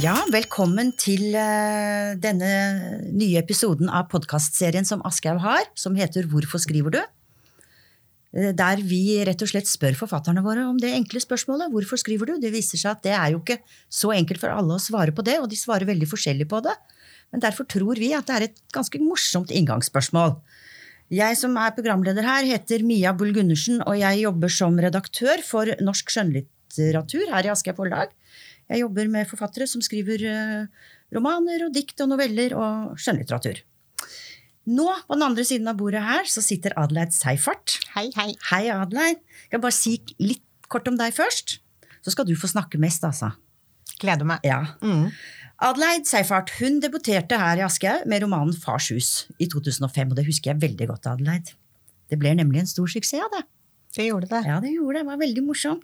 Ja, velkommen til eh, denne nye episoden av podkastserien som Aschehoug har, som heter Hvorfor skriver du? Eh, Der vi rett og slett spør forfatterne våre om det enkle spørsmålet. Hvorfor skriver du? Det viser seg at det er jo ikke så enkelt for alle å svare på det, og de svarer veldig forskjellig på det. Men derfor tror vi at det er et ganske morsomt inngangsspørsmål. Jeg som er programleder her, heter Mia Bull Gundersen, og jeg jobber som redaktør for norsk skjønnlitteratur her i Aschehoug forlag. Jeg jobber med forfattere som skriver eh, romaner og dikt og noveller og skjønnlitteratur. Nå, på den andre siden av bordet her, så sitter Adelaide Seifert. Hei, hei. Hei, Adelaide. Jeg kan bare si litt kort om deg først. Så skal du få snakke mest, altså. Gleder meg. Ja. Mm. Adelaide Seifert hun debuterte her i Aschehoug med romanen Fars hus i 2005. Og det husker jeg veldig godt, Adelaide. Det ble nemlig en stor suksess av det. Det gjorde det. Ja, det gjorde det. Det var veldig morsomt.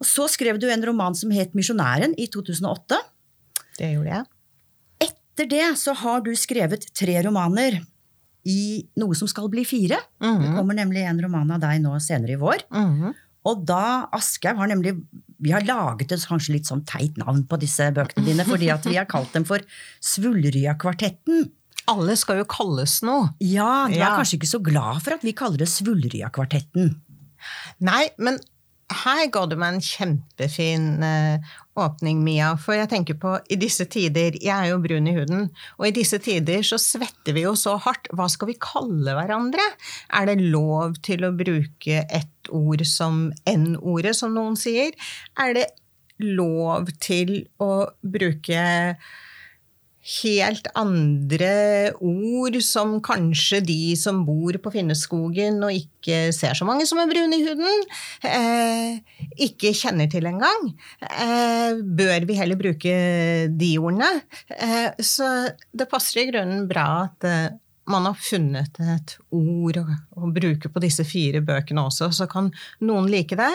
Og så skrev du en roman som het Misjonæren i 2008. Det gjorde jeg. Etter det så har du skrevet tre romaner i noe som skal bli fire. Det Mhm. kommer nemlig en roman av deg nå senere i vår. Mhm. Og da Aschehoug har nemlig Vi har laget et kanskje litt sånn teit navn på disse bøkene dine, fordi at vi har kalt dem for Svulrya-kvartetten. Alle skal jo kalles noe. Ja, du er Ja. kanskje ikke så glad for at vi kaller det Svulrya-kvartetten. Nei, men her ga du meg en kjempefin eh, åpning, Mia. For jeg tenker på i disse tider Jeg er jo brun i huden. Og i disse tider så svetter vi jo så hardt. Hva skal vi kalle hverandre? Er det lov til å bruke ett ord som N-ordet, som noen sier? Er det lov til å bruke helt andre ord som kanskje de som bor på Finneskogen og ikke ser så mange som er brune i huden, eh, ikke kjenner til engang. Eh, bør vi heller bruke de ordene? Eh, så det passer i grunnen bra at eh, man har funnet et ord å, å bruke på disse fire bøkene også, så kan noen like det,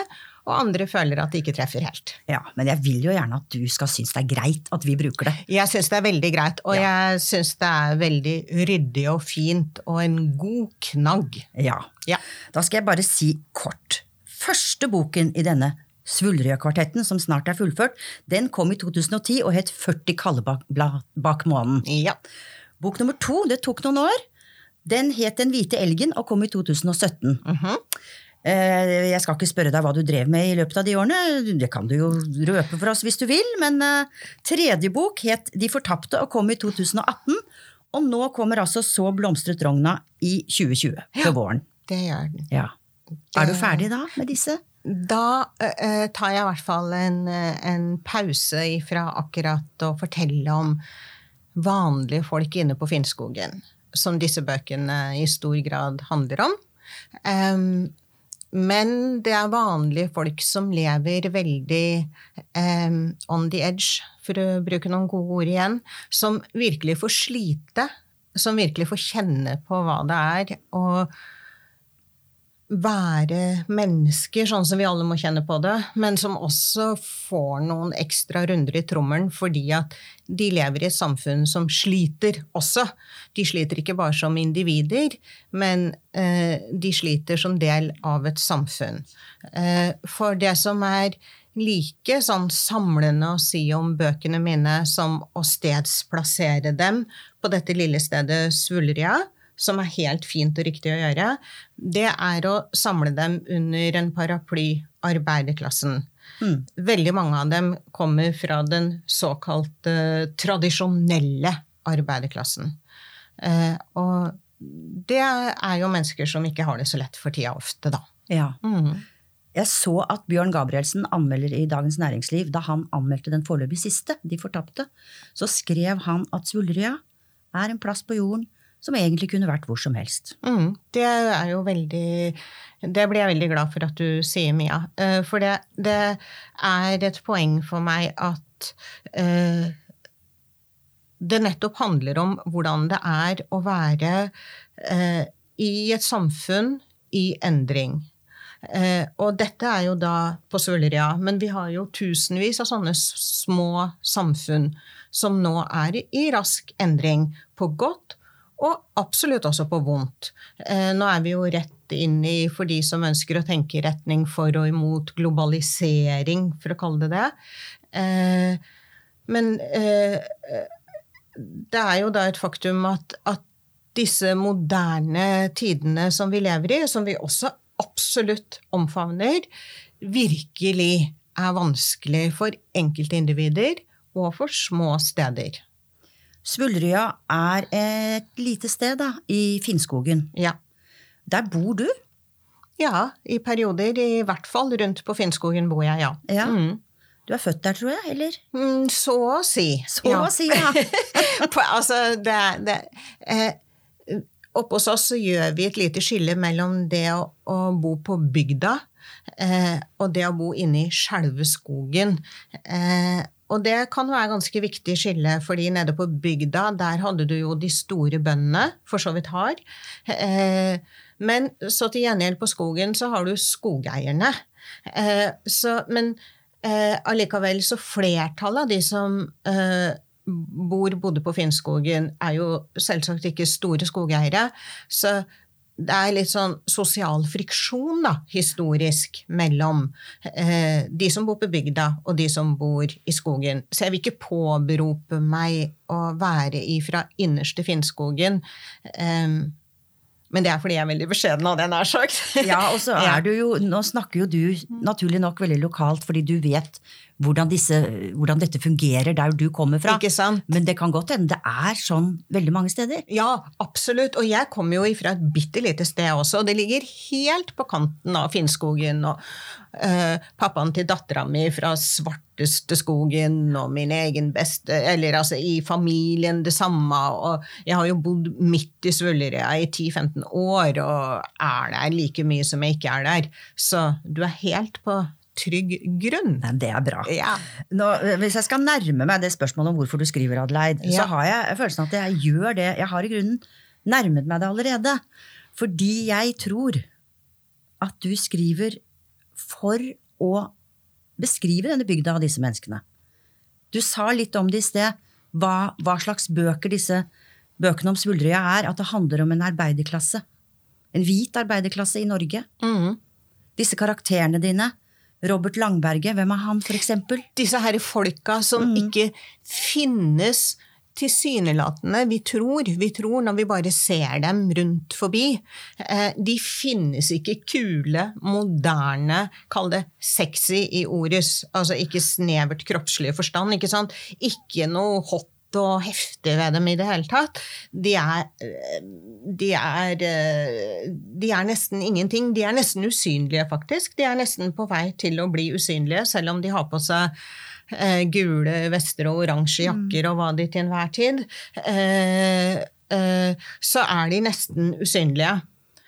og andre føler at det ikke treffer helt. Ja, Men jeg vil jo gjerne at du skal synes det er greit at vi bruker det. Jeg syns det er veldig greit, og jeg syns det er veldig ryddig og fint, og en god knagg. Ja. Ja. Da skal jeg bare si kort. Første boken i denne Svulrya-kvartetten, som snart er fullført, den kom i 2010 og het 40 kalde bak, bak månen. Ja. Bok nummer to, det tok noen år. Den het Den hvite elgen og kom i 2017. Mm -hmm. Jeg skal ikke spørre deg hva du drev med i løpet av de årene, det kan du jo røpe for oss hvis du vil, men eh, tredje bok het De fortapte og kom i 2018, og nå kommer altså Så blomstret rogna i 2020, på våren. Det gjør den. Ja. Er du ferdig da med disse? Da uh, tar jeg i hvert fall en, en pause ifra akkurat å fortelle om vanlige folk inne på Finnskogen, som disse bøkene i stor grad handler om. Um, men det er vanlige folk som lever veldig um, on the edge, for å bruke noen gode ord igjen, som virkelig får slite, som virkelig får kjenne på hva det er å være mennesker, sånn som vi alle må kjenne på det, men som også får noen ekstra runder i trommelen fordi at de lever i et samfunn som sliter også. De sliter ikke bare som individer, men eh, de sliter som del av et samfunn. Eh, for det som er like sånn samlende å si om bøkene mine som å stedsplassere dem på dette lille stedet Svulrya, som er helt fint og riktig å gjøre, det er å samle dem under en paraply arbeiderklassen. Mm. Veldig mange av dem kommer fra den såkalte tradisjonelle arbeiderklassen. Uh, og det er jo mennesker som ikke har det så lett for tida ofte, da. Ja. Mm. Jeg så at Bjørn Gabrielsen anmelder i Dagens Næringsliv, da han anmeldte den foreløpig siste, De fortapte, så skrev han at Svulrya er en plass på jorden som egentlig kunne vært hvor som helst. Mm, det er jo veldig Det blir jeg veldig glad for at du sier, Mia. Eh, For det, det er et poeng for meg at uh, det nettopp handler om hvordan det er å være uh, i et samfunn i endring. Uh, og dette er jo da på Svulrya, men vi har jo tusenvis av sånne små samfunn som nå er i rask endring, på godt og absolutt også på vondt. Eh, nå er vi jo rett inn i, for de som ønsker å tenke i retning for og imot globalisering, for å kalle det det. Eh, men eh, det er jo da et faktum at, at disse moderne tidene som vi lever i, som vi også absolutt omfavner, virkelig er vanskelig for enkeltindivider og for små steder. Svuldrya er et lite sted da, i Finnskogen. Ja. Der bor du? ja, i perioder, i hvert fall rundt på Finnskogen bor jeg, ja. Ja. Mm. Du er født der, tror jeg? eller? Mm, så å si. Så ja. å si, ja. altså, det, det eh, Oppe hos oss så gjør vi et lite skille mellom det å, å bo på bygda eh, og det å bo inne i selve skogen. Eh, og det kan være ganske viktig skille, fordi nede på bygda der hadde du jo de store bøndene, for så vidt har. Eh, men så til gjengjeld på skogen så har du skogeierne. Eh, så, men eh, allikevel så flertallet av de som bor bodde på Finnskogen, er jo selvsagt ikke store skogeiere. Så det er litt sånn sosial friksjon, da, historisk, mellom eh, de som bor på bygda, og de som bor i skogen. Så jeg vil ikke påberope meg å være ifra innerste Finnskogen. Eh, men det er fordi jeg er veldig beskjeden, av det, nær sagt. Ja, og så er du jo, Nå snakker jo du naturlig nok veldig lokalt, fordi du vet hvordan, disse, hvordan dette fungerer der du kommer fra. Ikke sant? Men det kan godt hende det er sånn veldig mange steder. Ja, absolutt. Og jeg kommer jo ifra et bitte lite sted også. og Det ligger helt på kanten av Finnskogen. Og eh, pappaen til dattera mi fra svarteste skogen, og min egen beste Eller altså i familien det samme. Og jeg har jo bodd midt i Svullerøya i 10-15 år, og er der like mye som jeg ikke er der. Så du er helt på trygg grunn. Men det er bra. Ja. Nå, hvis jeg skal nærme meg det spørsmålet om hvorfor du skriver, Adeleid, Ja. så har jeg følelsen at jeg gjør det. Jeg har i grunnen nærmet meg det allerede. Fordi jeg tror at du skriver for å beskrive denne bygda og disse menneskene. Du sa litt om det i sted, hva, hva slags bøker disse bøkene om Svuldrøya er. At det handler om en arbeiderklasse. En hvit arbeiderklasse i Norge. Mm. Disse karakterene dine. Robert Langberget, hvem er han, for eksempel? disse her folka som Mm. ikke finnes tilsynelatende. Vi tror, vi tror når vi bare ser dem rundt forbi. Eh, de finnes ikke kule, moderne, kall det sexy i ordets, altså ikke snevert kroppslige forstand, ikke sant? Ikke noe hot og heftig ved dem i det hele tatt. De er, de er De er nesten ingenting. De er nesten usynlige, faktisk. De er nesten på vei til å bli usynlige, selv om de har på seg eh, gule vester og oransje jakker og hva de til enhver tid. Eh, eh, så er de nesten usynlige.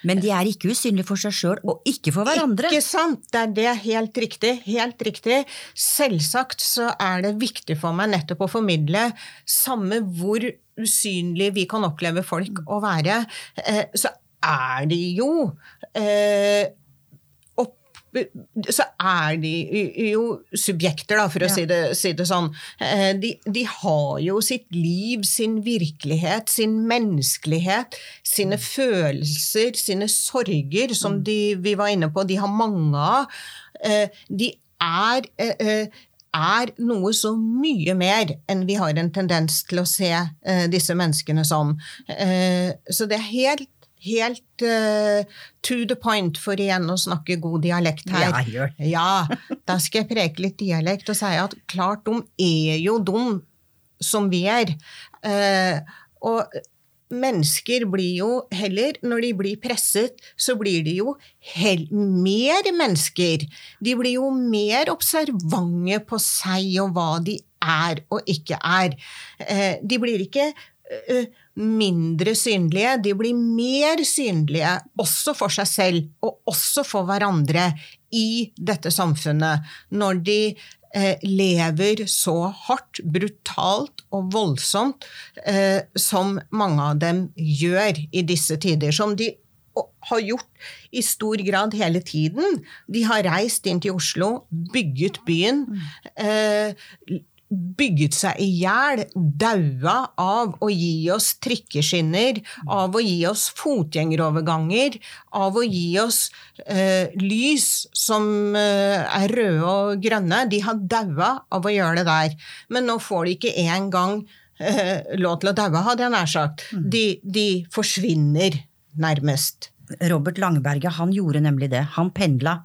Men de er ikke usynlige for seg sjøl, og ikke for hverandre. Ikke sant? Det er det. Helt riktig. Helt riktig. Selvsagt så er det viktig for meg nettopp å formidle, samme hvor usynlig vi kan oppleve folk å være, eh, så er de jo eh, så er de jo subjekter, da, for å Ja. si, det, si det sånn. Eh, De, de har jo sitt liv, sin virkelighet, sin menneskelighet, sine følelser, sine sorger, som de, vi var inne på, de har mange av. Eh, De er eh, er noe så mye mer enn vi har en tendens til å se disse menneskene som. Så det er helt, helt uh, to the point, for igjen å snakke god dialekt her. Ja, gjør det. Ja, da skal jeg preke litt dialekt og si at klart, de er jo dum som vi er. Uh, og mennesker blir jo heller, når de blir presset, så blir de jo mer mennesker. De blir jo mer observante på seg og hva de er og ikke er. Uh, de blir ikke eh, mindre synlige, de blir mer synlige også for seg selv og også for hverandre i dette samfunnet, når de eh, lever så hardt, brutalt og voldsomt eh, som mange av dem gjør i disse tider. Som de har gjort i stor grad hele tiden. De har reist inn til Oslo, bygget byen. Eh, bygget seg i hjel, daua av å gi oss trikkeskinner, av å gi oss fotgjengeroverganger, av å gi oss eh, lys som eh, er røde og grønne. De har daua av å gjøre det der. Men nå får de ikke engang eh, lov til å daue, hadde jeg nær sagt. De, de forsvinner, nærmest. Robert Langberget han gjorde nemlig det. Han pendla.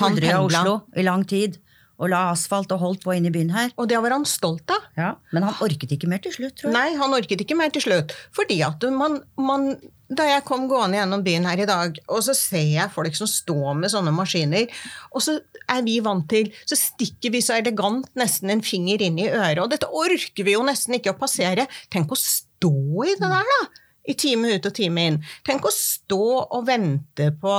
Han pendla. Oslo i lang tid. Og la asfalt og holdt på inne i byen her. Og det var han stolt av. Ja, Men han orket ikke mer til slutt, tror jeg. Nei, han orket ikke mer til slutt. Fordi at man, man Da jeg kom gående gjennom byen her i dag, og så ser jeg folk som står med sånne maskiner, og så er vi vant til Så stikker vi så elegant nesten en finger inn i øret, og dette orker vi jo nesten ikke å passere. Tenk å stå i det der, da! I time ut og time inn. Tenk å stå og vente på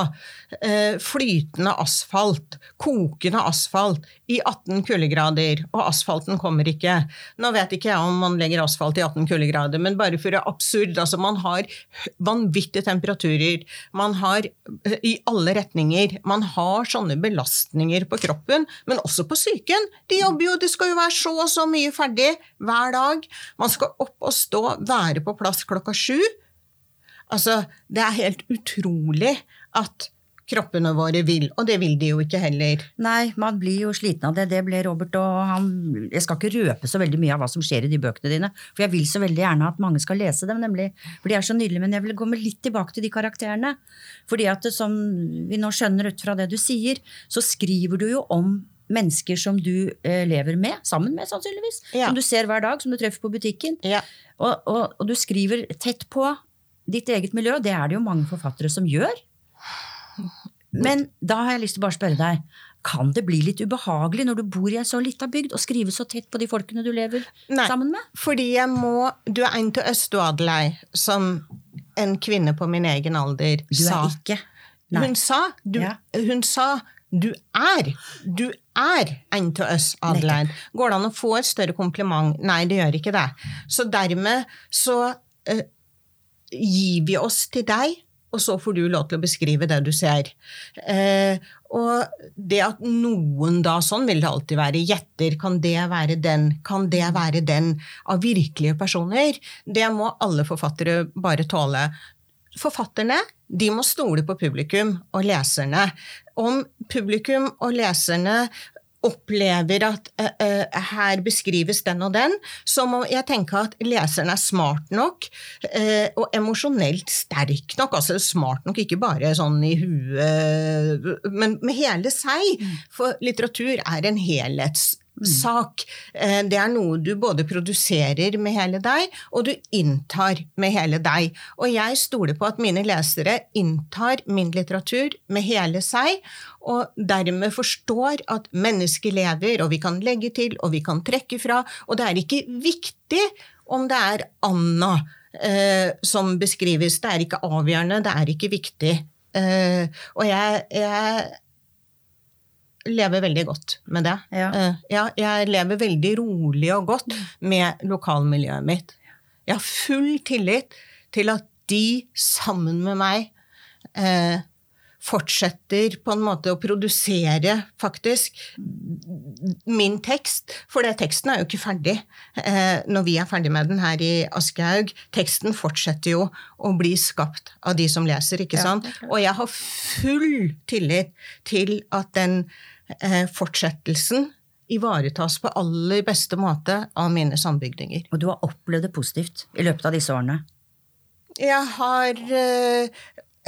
eh, flytende asfalt, kokende asfalt, i 18 kuldegrader, og asfalten kommer ikke. Nå vet ikke jeg om man legger asfalt i 18 kuldegrader, men bare for det absurd. Altså, man har vanvittige temperaturer. Man har eh, i alle retninger. Man har sånne belastninger på kroppen, men også på psyken. De jobber jo, det skal jo være så og så mye ferdig hver dag. Man skal opp og stå, være på plass klokka sju. Altså, det er helt utrolig at kroppene våre vil, og det vil de jo ikke heller. Nei, man blir jo sliten av det. Det ble Robert, og han Jeg skal ikke røpe så veldig mye av hva som skjer i de bøkene dine, for jeg vil så veldig gjerne at mange skal lese dem, nemlig. For de er så nydelige. Men jeg vil komme litt tilbake til de karakterene. Fordi at det, som vi nå skjønner ut fra det du sier, så skriver du jo om mennesker som du eh, lever med, sammen med sannsynligvis. Ja. Som du ser hver dag, som du treffer på butikken. Ja. Og, og, og du skriver tett på ditt eget miljø, det er det jo mange forfattere som gjør. Men da har jeg lyst til å bare spørre deg, kan det bli litt ubehagelig når du bor i ei så lita bygd, og skrive så tett på de folkene du lever Nei. sammen med? Fordi jeg må Du er en til øst, du, Adelei, som en kvinne på min egen alder Du sa. er ikke Nei. Hun sa du, Ja. hun sa du er. Du er en til oss, Adelheid. Går det an å få et større kompliment? Nei, det gjør ikke det. Så dermed så eh, gir vi oss til deg, og så får du lov til å beskrive det du ser. Eh, og det at noen da, sånn vil det alltid være, gjetter, kan det være den, kan det være den, av virkelige personer, det må alle forfattere bare tåle. Forfatterne de må stole på publikum og leserne. Om publikum og leserne opplever at uh, uh, her beskrives den og den, så må jeg tenke at leseren er smart nok uh, og emosjonelt sterk nok. Altså smart nok, ikke bare sånn i huet, men med hele seg. For litteratur er en helhetssak. Eh, Det er noe du både produserer med hele deg, og du inntar med hele deg. Og jeg stoler på at mine lesere inntar min litteratur med hele seg, og dermed forstår at mennesker lever, og vi kan legge til, og vi kan trekke fra. Og det er ikke viktig om det er Anna eh, som beskrives. Det er ikke avgjørende, det er ikke viktig. Eh, og jeg, jeg lever veldig godt med det. Ja. Eh, ja, jeg lever veldig rolig og godt med lokalmiljøet mitt. Jeg har full tillit til at de sammen med meg eh, fortsetter på en måte å produsere faktisk min tekst. For det, teksten er jo ikke ferdig eh, når vi er ferdig med den her i Aschehoug. Teksten fortsetter jo å bli skapt av de som leser, ikke sant? Og jeg har full tillit til at den fortsettelsen ivaretas på aller beste måte av mine sambygdinger. Og du har opplevd det positivt i løpet av disse årene. Jeg har eh,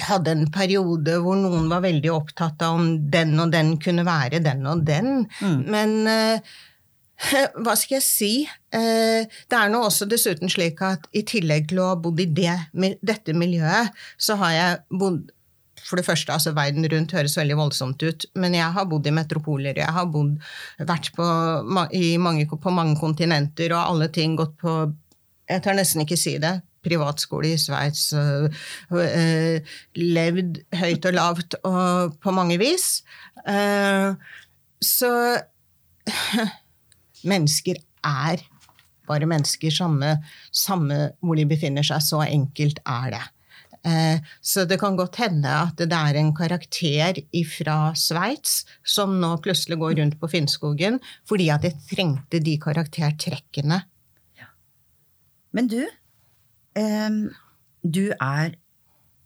hadde en periode hvor noen var veldig opptatt av om den og den kunne være den og den. Men eh, hva skal jeg si? Eh, det er nå også dessuten slik at i tillegg til å ha bodd i det, dette miljøet, så har jeg bodd for det første, altså Verden rundt høres veldig voldsomt ut, men jeg har bodd i metropoler. Jeg har bodd, vært på, mange, på mange kontinenter, og alle ting gått på Jeg tør nesten ikke si det. Privatskole i Sveits. øh, øh, levd høyt og lavt og på mange vis. Eh, så mennesker er bare mennesker, samme, samme hvor de befinner seg. Så enkelt er det. Eh, så det kan godt hende at det er en karakter fra Sveits som nå plutselig går rundt på Finnskogen fordi at jeg trengte de karaktertrekkene. Men du, um, du er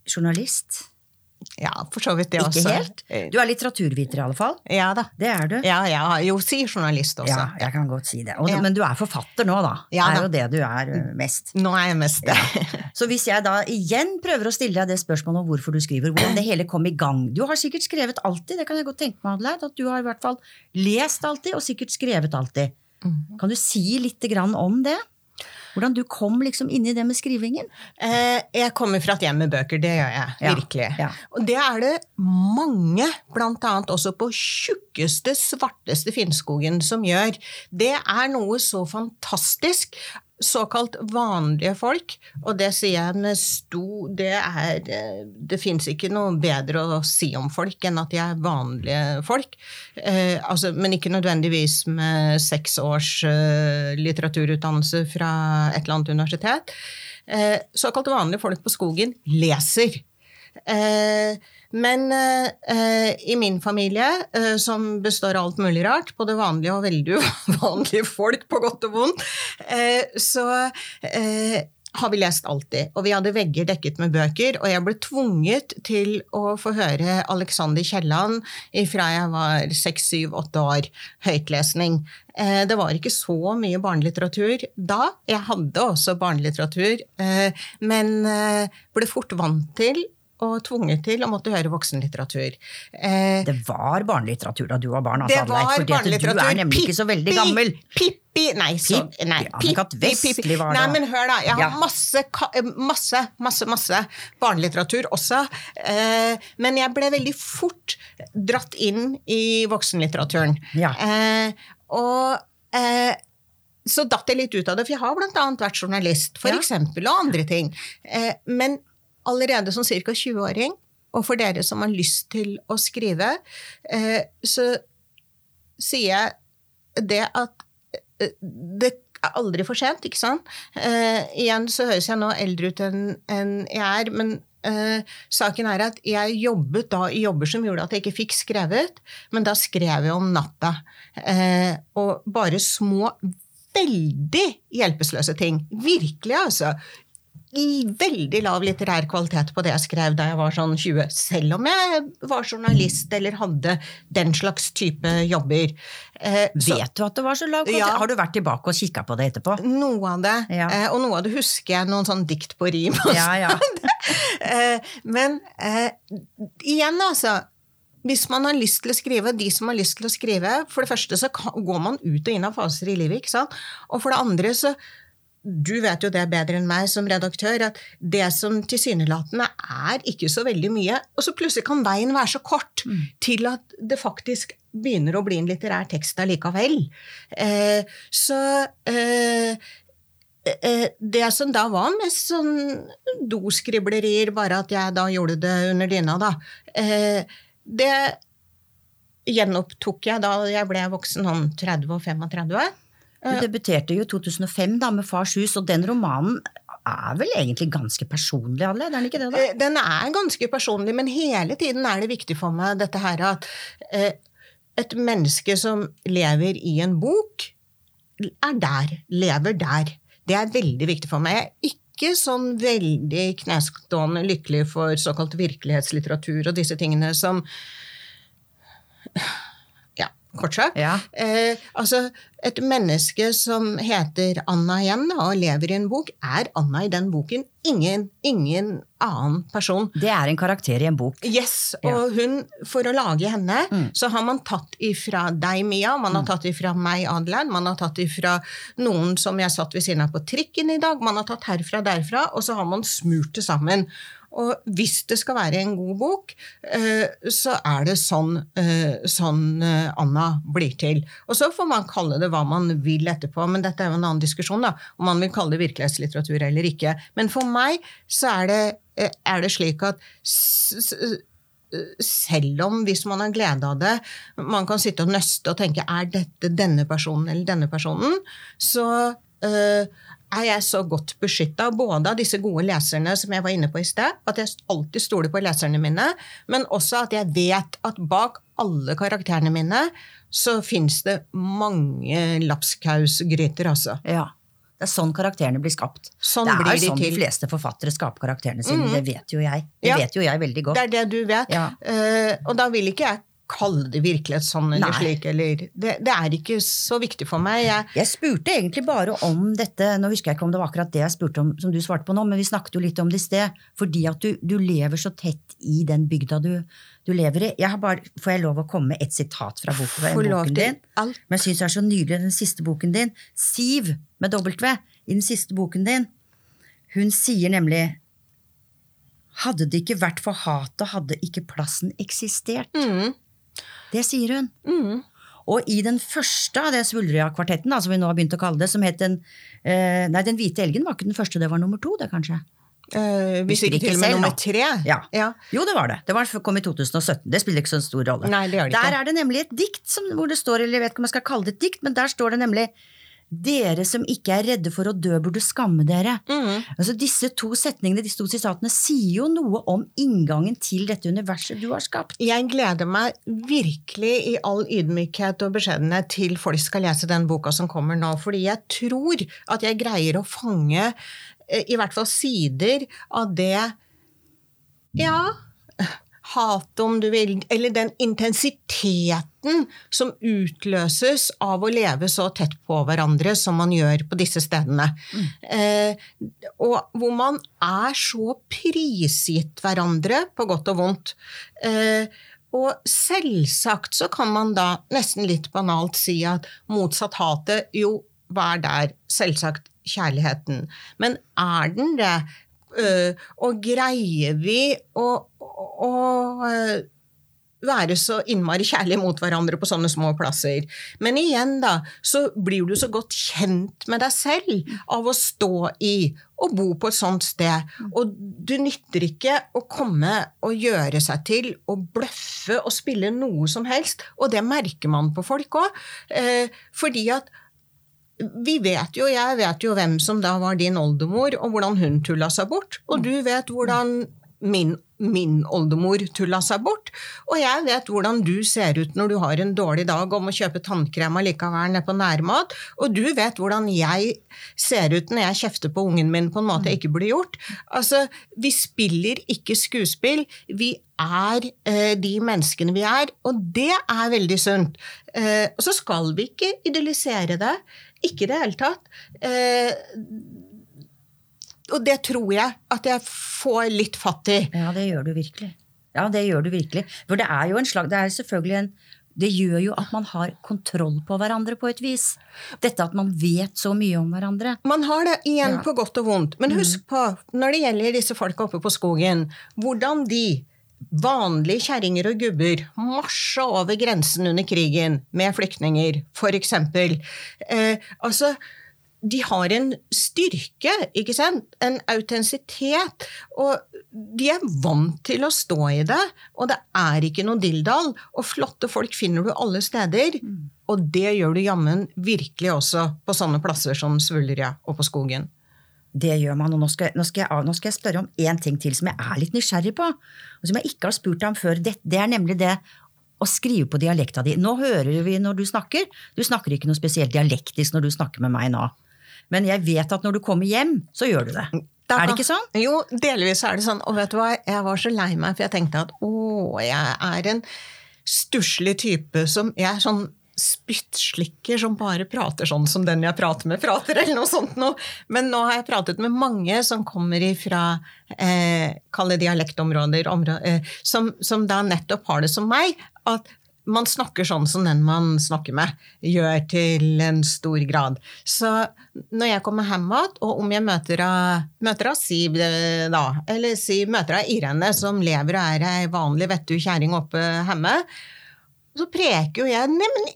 journalist. Ja, for så vidt det Ikke også. helt? Du er litteraturviter i alle fall. Ja da. Det er du. Ja, ja, jo, si journalist også. Ja, jeg kan godt si det. Og, Ja. Men du er forfatter nå, da. Ja, det er jo det du er mest. Nå er jeg mest det. Så hvis jeg da igjen prøver å stille deg det spørsmålet om hvorfor du skriver, hvordan det hele kom i gang Du har sikkert skrevet alltid, det kan jeg godt tenke meg, Adelaide. At du har i hvert fall lest alltid, og sikkert skrevet alltid. Mhm. Kan du si litt grann om det? Hvordan du kom liksom inn i det med skrivingen? Eh, Jeg kommer fra et hjem med bøker, det gjør jeg. Ja, Virkelig. ja. Og det er det mange, blant annet også på tjukkeste, svarteste Finnskogen, som gjør. Det er noe så fantastisk. Såkalt vanlige folk, og det sier jeg med sto Det er eh, Det fins ikke noe bedre å si om folk enn at de er vanlige folk. Eh, altså, men ikke nødvendigvis med seks års eh, litteraturutdannelse fra et eller annet universitet. Eh, såkalt vanlige folk på skogen leser. Eh, men eh, eh, i min familie, eh, som består av alt mulig rart, både vanlige og veldig uvanlige folk, på godt og vondt, eh, så eh, har vi lest alltid. Og vi hadde vegger dekket med bøker, og jeg ble tvunget til å få høre Alexander Kielland fra jeg var seks, syv, åtte år. Høytlesning. Eh, Det var ikke så mye barnelitteratur da. Jeg hadde også barnelitteratur, men ble fort vant til og tvunget til å måtte høre voksenlitteratur. Eh, Det var barnelitteratur da du var barn, altså, Adelaide, fordi du er nemlig ikke så veldig gammel. Pippi Nei, så, Pippi, nei Anne-Kat. Vestli var det. Nei, men hør, da. Jeg har masse, masse, masse, masse barnelitteratur også. Eh, men jeg ble veldig fort dratt inn i voksenlitteraturen. Ja. Eh, og eh, så datt jeg litt ut av det, for jeg har annet vært journalist, for Ja. eksempel, og andre ting. Eh, men allerede som ca. 20-åring, og for dere som har lyst til å skrive, eh, så sier jeg det at eh, det er aldri for sent, ikke sant? Eh, igjen så høres jeg nå eldre ut enn jeg er, men saken er at jeg jobbet da i jobber som gjorde at jeg ikke fikk skrevet, men da skrev jeg om natta. Og bare små, veldig hjelpeløse ting. Virkelig, altså veldig lav litterær kvalitet på det jeg skrev da jeg var sånn 20, selv om jeg var journalist eller hadde den slags type jobber. Eh, så Vet du at det var så lav kvalitet? Ja. Har du vært tilbake og kikka på det etterpå? noe av det, Ja. eh, og noe av det husker jeg, noen sånn dikt på rim. Ja, ja. Eh, Men eh, igjen, altså. Hvis man har lyst til å skrive, de som har lyst til å skrive For det første så går man ut og inn av faser i livet, ikke sant? Og for det andre så Du vet jo det bedre enn meg som redaktør, at det som tilsynelatende er ikke så veldig mye, og så plutselig kan veien være så kort til at det faktisk begynner å bli en litterær tekst allikevel. Eh, så eh, eh, det som da var mest sånn doskriblerier, bare at jeg da gjorde det under dyna, da, eh, det gjenopptok jeg da jeg ble voksen, sånn 30 og 35. Du debuterte jo i 2005 da med Fars hus, og den romanen er vel egentlig ganske personlig, Adle? Er den ikke det, da? Eh, Den er ganske personlig, men hele tiden er det viktig for meg dette her at eh, et menneske som lever i en bok, er der. Lever der. Det er veldig viktig for meg. Jeg er ikke sånn veldig knestående lykkelig for såkalt virkelighetslitteratur og disse tingene som kort sagt. Ja. Eh, altså, et menneske som heter Anna igjen, og lever i en bok, er Anna i den boken ingen, ingen annen person. Det er en karakter i en bok. Yes, Ja. hun, for å lage henne, Mm. så har man tatt ifra deg, Mia, man har tatt ifra meg, Adeline, man har tatt ifra noen som jeg satt ved siden av på trikken i dag, man har tatt herfra derfra, og så har man smurt det sammen. Og hvis det skal være en god bok, eh, så er det sånn, eh, sånn eh, Anna blir til. Og så får man kalle det hva man vil etterpå, men dette er jo en annen diskusjon, da, om man vil kalle det virkelighetslitteratur eller ikke. Men for meg så er det, er det slik at selv om hvis man har glede av det, man kan sitte og nøste og tenke er dette denne personen eller denne personen, så er jeg så godt beskytta, både av disse gode leserne som jeg var inne på i sted, at jeg alltid stoler på leserne mine, men også at jeg vet at bak alle karakterene mine så fins det mange lapskausgryter, altså. Ja. Det er sånn karakterene blir skapt. Sånn det er blir de sånn de til. fleste forfattere skaper karakterene sine. Det vet jo jeg. Det Ja. vet jo jeg veldig godt. Det er det du vet. Ja. Uh, og da vil ikke jeg kalle det virkelig sånn eller Nei. slik, eller det, det er ikke så viktig for meg. Jeg, Jeg spurte egentlig bare om dette, nå husker jeg ikke om det var akkurat det jeg spurte om som du svarte på nå, men vi snakket jo litt om det i sted. Fordi at du, du lever så tett i den bygda du, du lever i. Jeg har bare, får jeg lov å komme med et sitat fra boken, fra boken din? alt. Men jeg syns det er så nydelig, den siste boken din. Siv med W i den siste boken din. Hun sier nemlig Hadde det ikke vært for hatet, hadde ikke plassen eksistert. Mm, Det sier hun. mm. Og i den første av det Svulria-kvartetten, som vi nå har begynt å kalle det, som het den eh, Nei, Den hvite elgen var ikke den første, det var nummer to, det, kanskje? Eh, hvis ikke ikke til og med nummer tre. Ja. Ja. Jo, det var det. Det var, kom i 2017. Det spiller ikke så stor rolle. Nei, det gjør det der ikke. er det nemlig et dikt som, hvor det står, eller jeg vet ikke om jeg skal kalle det et dikt, men der står det nemlig Dere som ikke er redde for å dø, burde skamme dere. Mm. Altså Disse to setningene, disse to sitatene, sier jo noe om inngangen til dette universet du har skapt. Jeg gleder meg virkelig i all ydmykhet og beskjedenhet til folk skal lese den boka som kommer nå, fordi jeg tror at jeg greier å fange eh, i hvert fall sider av det Ja, hatet om du vil, eller den intensiteten som utløses av å leve så tett på hverandre som man gjør på disse stedene. Eh, og hvor man er så prisgitt hverandre, på godt og vondt. Eh, og selvsagt så kan man da nesten litt banalt si at motsatt hatet, jo, hva er der? Selvsagt kjærligheten. Men er den det? Eh, og greier vi å, å, eh, være så innmari kjærlige mot hverandre på sånne små plasser. Men igjen, da, så blir du så godt kjent med deg selv av å stå i og bo på et sånt sted. Og du nytter ikke å komme og gjøre seg til og bløffe og spille noe som helst. Og det merker man på folk òg. Eh, fordi at vi vet jo, jeg vet jo hvem som da var din oldemor, og hvordan hun tulla seg bort. Og du vet hvordan min, min oldemor tulla seg bort. Og jeg vet hvordan du ser ut når du har en dårlig dag og må kjøpe tannkrem allikevel nede på nærmat. Og du vet hvordan jeg ser ut når jeg kjefter på ungen min på en måte jeg ikke burde gjort. Altså, vi spiller ikke skuespill. Vi er eh, de menneskene vi er, og det er veldig sunt. Eh, og så skal vi ikke idealisere det. Ikke i det hele tatt. Eh, og det tror jeg at jeg får litt fatt i. Ja, det gjør du virkelig. Ja, det gjør du virkelig. For det er jo en slag, det er selvfølgelig en det gjør jo at man har kontroll på hverandre på et vis. Dette at man vet så mye om hverandre. Man har det igjen Ja. på godt og vondt. Men husk på, når det gjelder disse folka oppe på skogen, hvordan de, vanlige kjerringer og gubber, marsja over grensen under krigen med flyktninger, eksempel. Eh, altså, de har en styrke, ikke sant? En autentisitet. Og de er vant til å stå i det, og det er ikke noe dilldall. Og flotte folk finner du alle steder. Og det gjør du jammen virkelig også på sånne plasser som Svulria og på skogen. Det gjør man, og nå skal, nå, skal jeg, nå skal jeg spørre om én ting til som jeg er litt nysgjerrig på. Og som jeg ikke har spurt deg om før. Det, det er nemlig det å skrive på dialekta di. Nå hører vi når du snakker. Du snakker ikke noe spesielt dialektisk når du snakker med meg nå. Men jeg vet at når du kommer hjem, så gjør du det. Da- Er det ikke sånn? Jo, delvis er det sånn. Og vet du hva, jeg var så lei meg, for jeg tenkte at å, jeg er en stusslig type som Jeg er sånn spyttslikker som bare prater sånn som den jeg prater med, prater, eller noe sånt noe. Men nå har jeg pratet med mange som kommer ifra eh, Kall dialektområder, områder, eh, som, som da nettopp har det som meg. at man snakker sånn som den man snakker med, gjør til en stor grad. Så når jeg kommer hjem igjen, og om jeg møter av, Siv eh, da, eller si, møter av Irene, som lever og er ei vanlig vettug kjerring oppe hjemme, så preker jo jeg Neimen,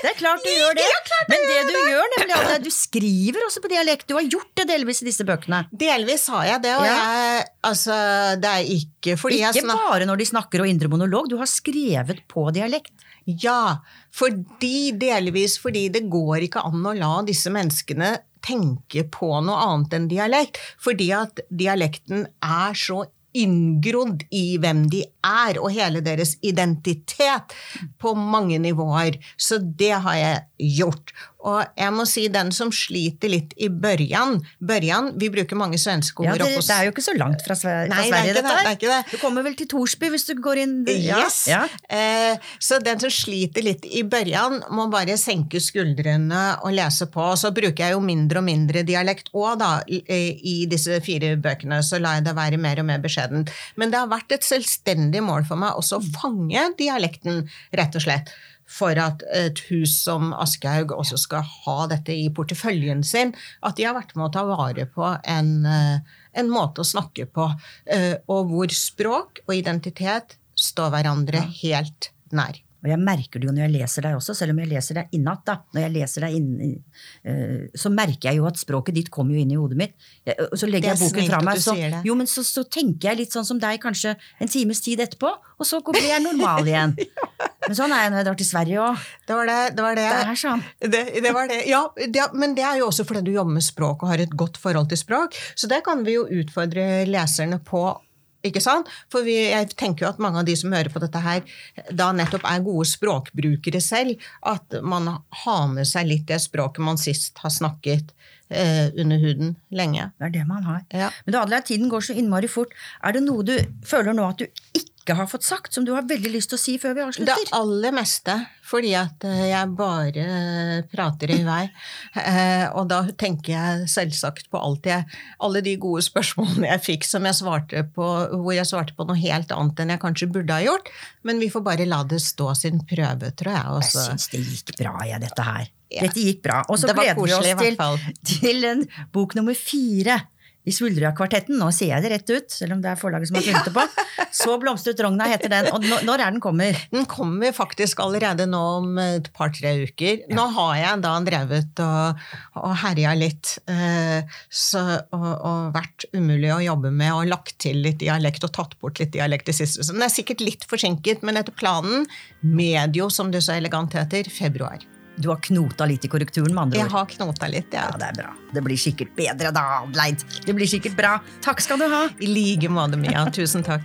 Det er klart du gjør det. Men det du gjør, nemlig at du skriver også på dialekt. Du har gjort det delvis i disse bøkene. Delvis har jeg det, og Ja. jeg Altså, det er ikke fordi jeg Ikke bare når de snakker og indre monolog. Du har skrevet på dialekt. Ja, fordi, delvis fordi det går ikke an å la disse menneskene tenke på noe annet enn dialekt. Fordi at dialekten er så inngrodd i hvem de er, og hele deres identitet på mange nivåer. Så det har jeg gjort. Og jeg må si den som sliter litt i børjan Børjan, Vi bruker mange svenske ord. Ja, det, det er jo ikke så langt fra, Sve- fra Nei, det er Sverige, ikke det, dette det er. Du kommer vel til Torsby hvis du går inn ja, Yes. Ja. Eh, så den som sliter litt i børjan, må bare senke skuldrene og lese på. Og så bruker jeg jo mindre og mindre dialekt òg, da. eh, I disse fire bøkene så lar jeg det være mer og mer beskjedent. Men det har vært et selvstendig mål for meg også å fange dialekten, rett og slett. For at et hus som Aschehoug også skal ha dette i porteføljen sin. At de har vært med å ta vare på en, eh, en måte å snakke på. eh, Og hvor språk og identitet står hverandre helt nær. Og jeg merker det jo når jeg leser deg også, selv om jeg leser deg innatt. da. Når jeg leser deg inn, eh, så merker jeg jo at språket ditt kommer jo inn i hodet mitt. Og så legger er jeg boken fra meg, så, jo, men så, så tenker jeg litt sånn som deg kanskje en times tid etterpå, og så blir jeg normal igjen. Men sånn er jeg når jeg drar til Sverige òg. Det var det, det, var det. Det sånn. Det, det var det. Ja, det, men det er jo også fordi du jobber med språk og har et godt forhold til språk. Så det kan vi jo utfordre leserne på. Ikke sant? For vi, jeg tenker jo at mange av de som hører på dette her, da nettopp er gode språkbrukere selv. At man har med seg litt det språket man sist har snakket eh, under huden lenge. Det er det man har. Ja. Men du, Adelaide, tiden går så innmari fort. Er det noe du føler nå at du ikke har fått sagt, som du har veldig lyst til å si før vi Det aller meste, fordi at eh, jeg bare prater i vei. Eh, Og da tenker jeg selvsagt på alt jeg Alle de gode spørsmålene jeg fikk som jeg svarte på, hvor jeg svarte på noe helt annet enn jeg kanskje burde ha gjort. Men vi får bare la det stå sin prøve, tror jeg. Jeg Også. syns det gikk bra, jeg, dette her. Ja. Dette gikk bra. Og så gleder vi oss til, til en bok nummer fire i Svuldrøya-kvartetten. Nå sier jeg det rett ut, selv om det er forlaget som har funnet det på. Så blomstret rogna heter den. Og når, er den kommer? Den kommer faktisk allerede nå om et par-tre uker. Nå har jeg da drevet og, og herja litt eh, så, og, og vært umulig å jobbe med og lagt til litt dialekt og tatt bort litt dialekt i siste. Så den er sikkert litt forsinket, men etter planen medio, som det så elegant heter, februar. Du har knota litt i korrekturen, med andre ord. Jeg har knota litt, Ja, ja. det er bra. Det blir sikkert bedre da, Adelaide. Det blir sikkert bra. Takk skal du ha. I like måte, Mia. Tusen takk.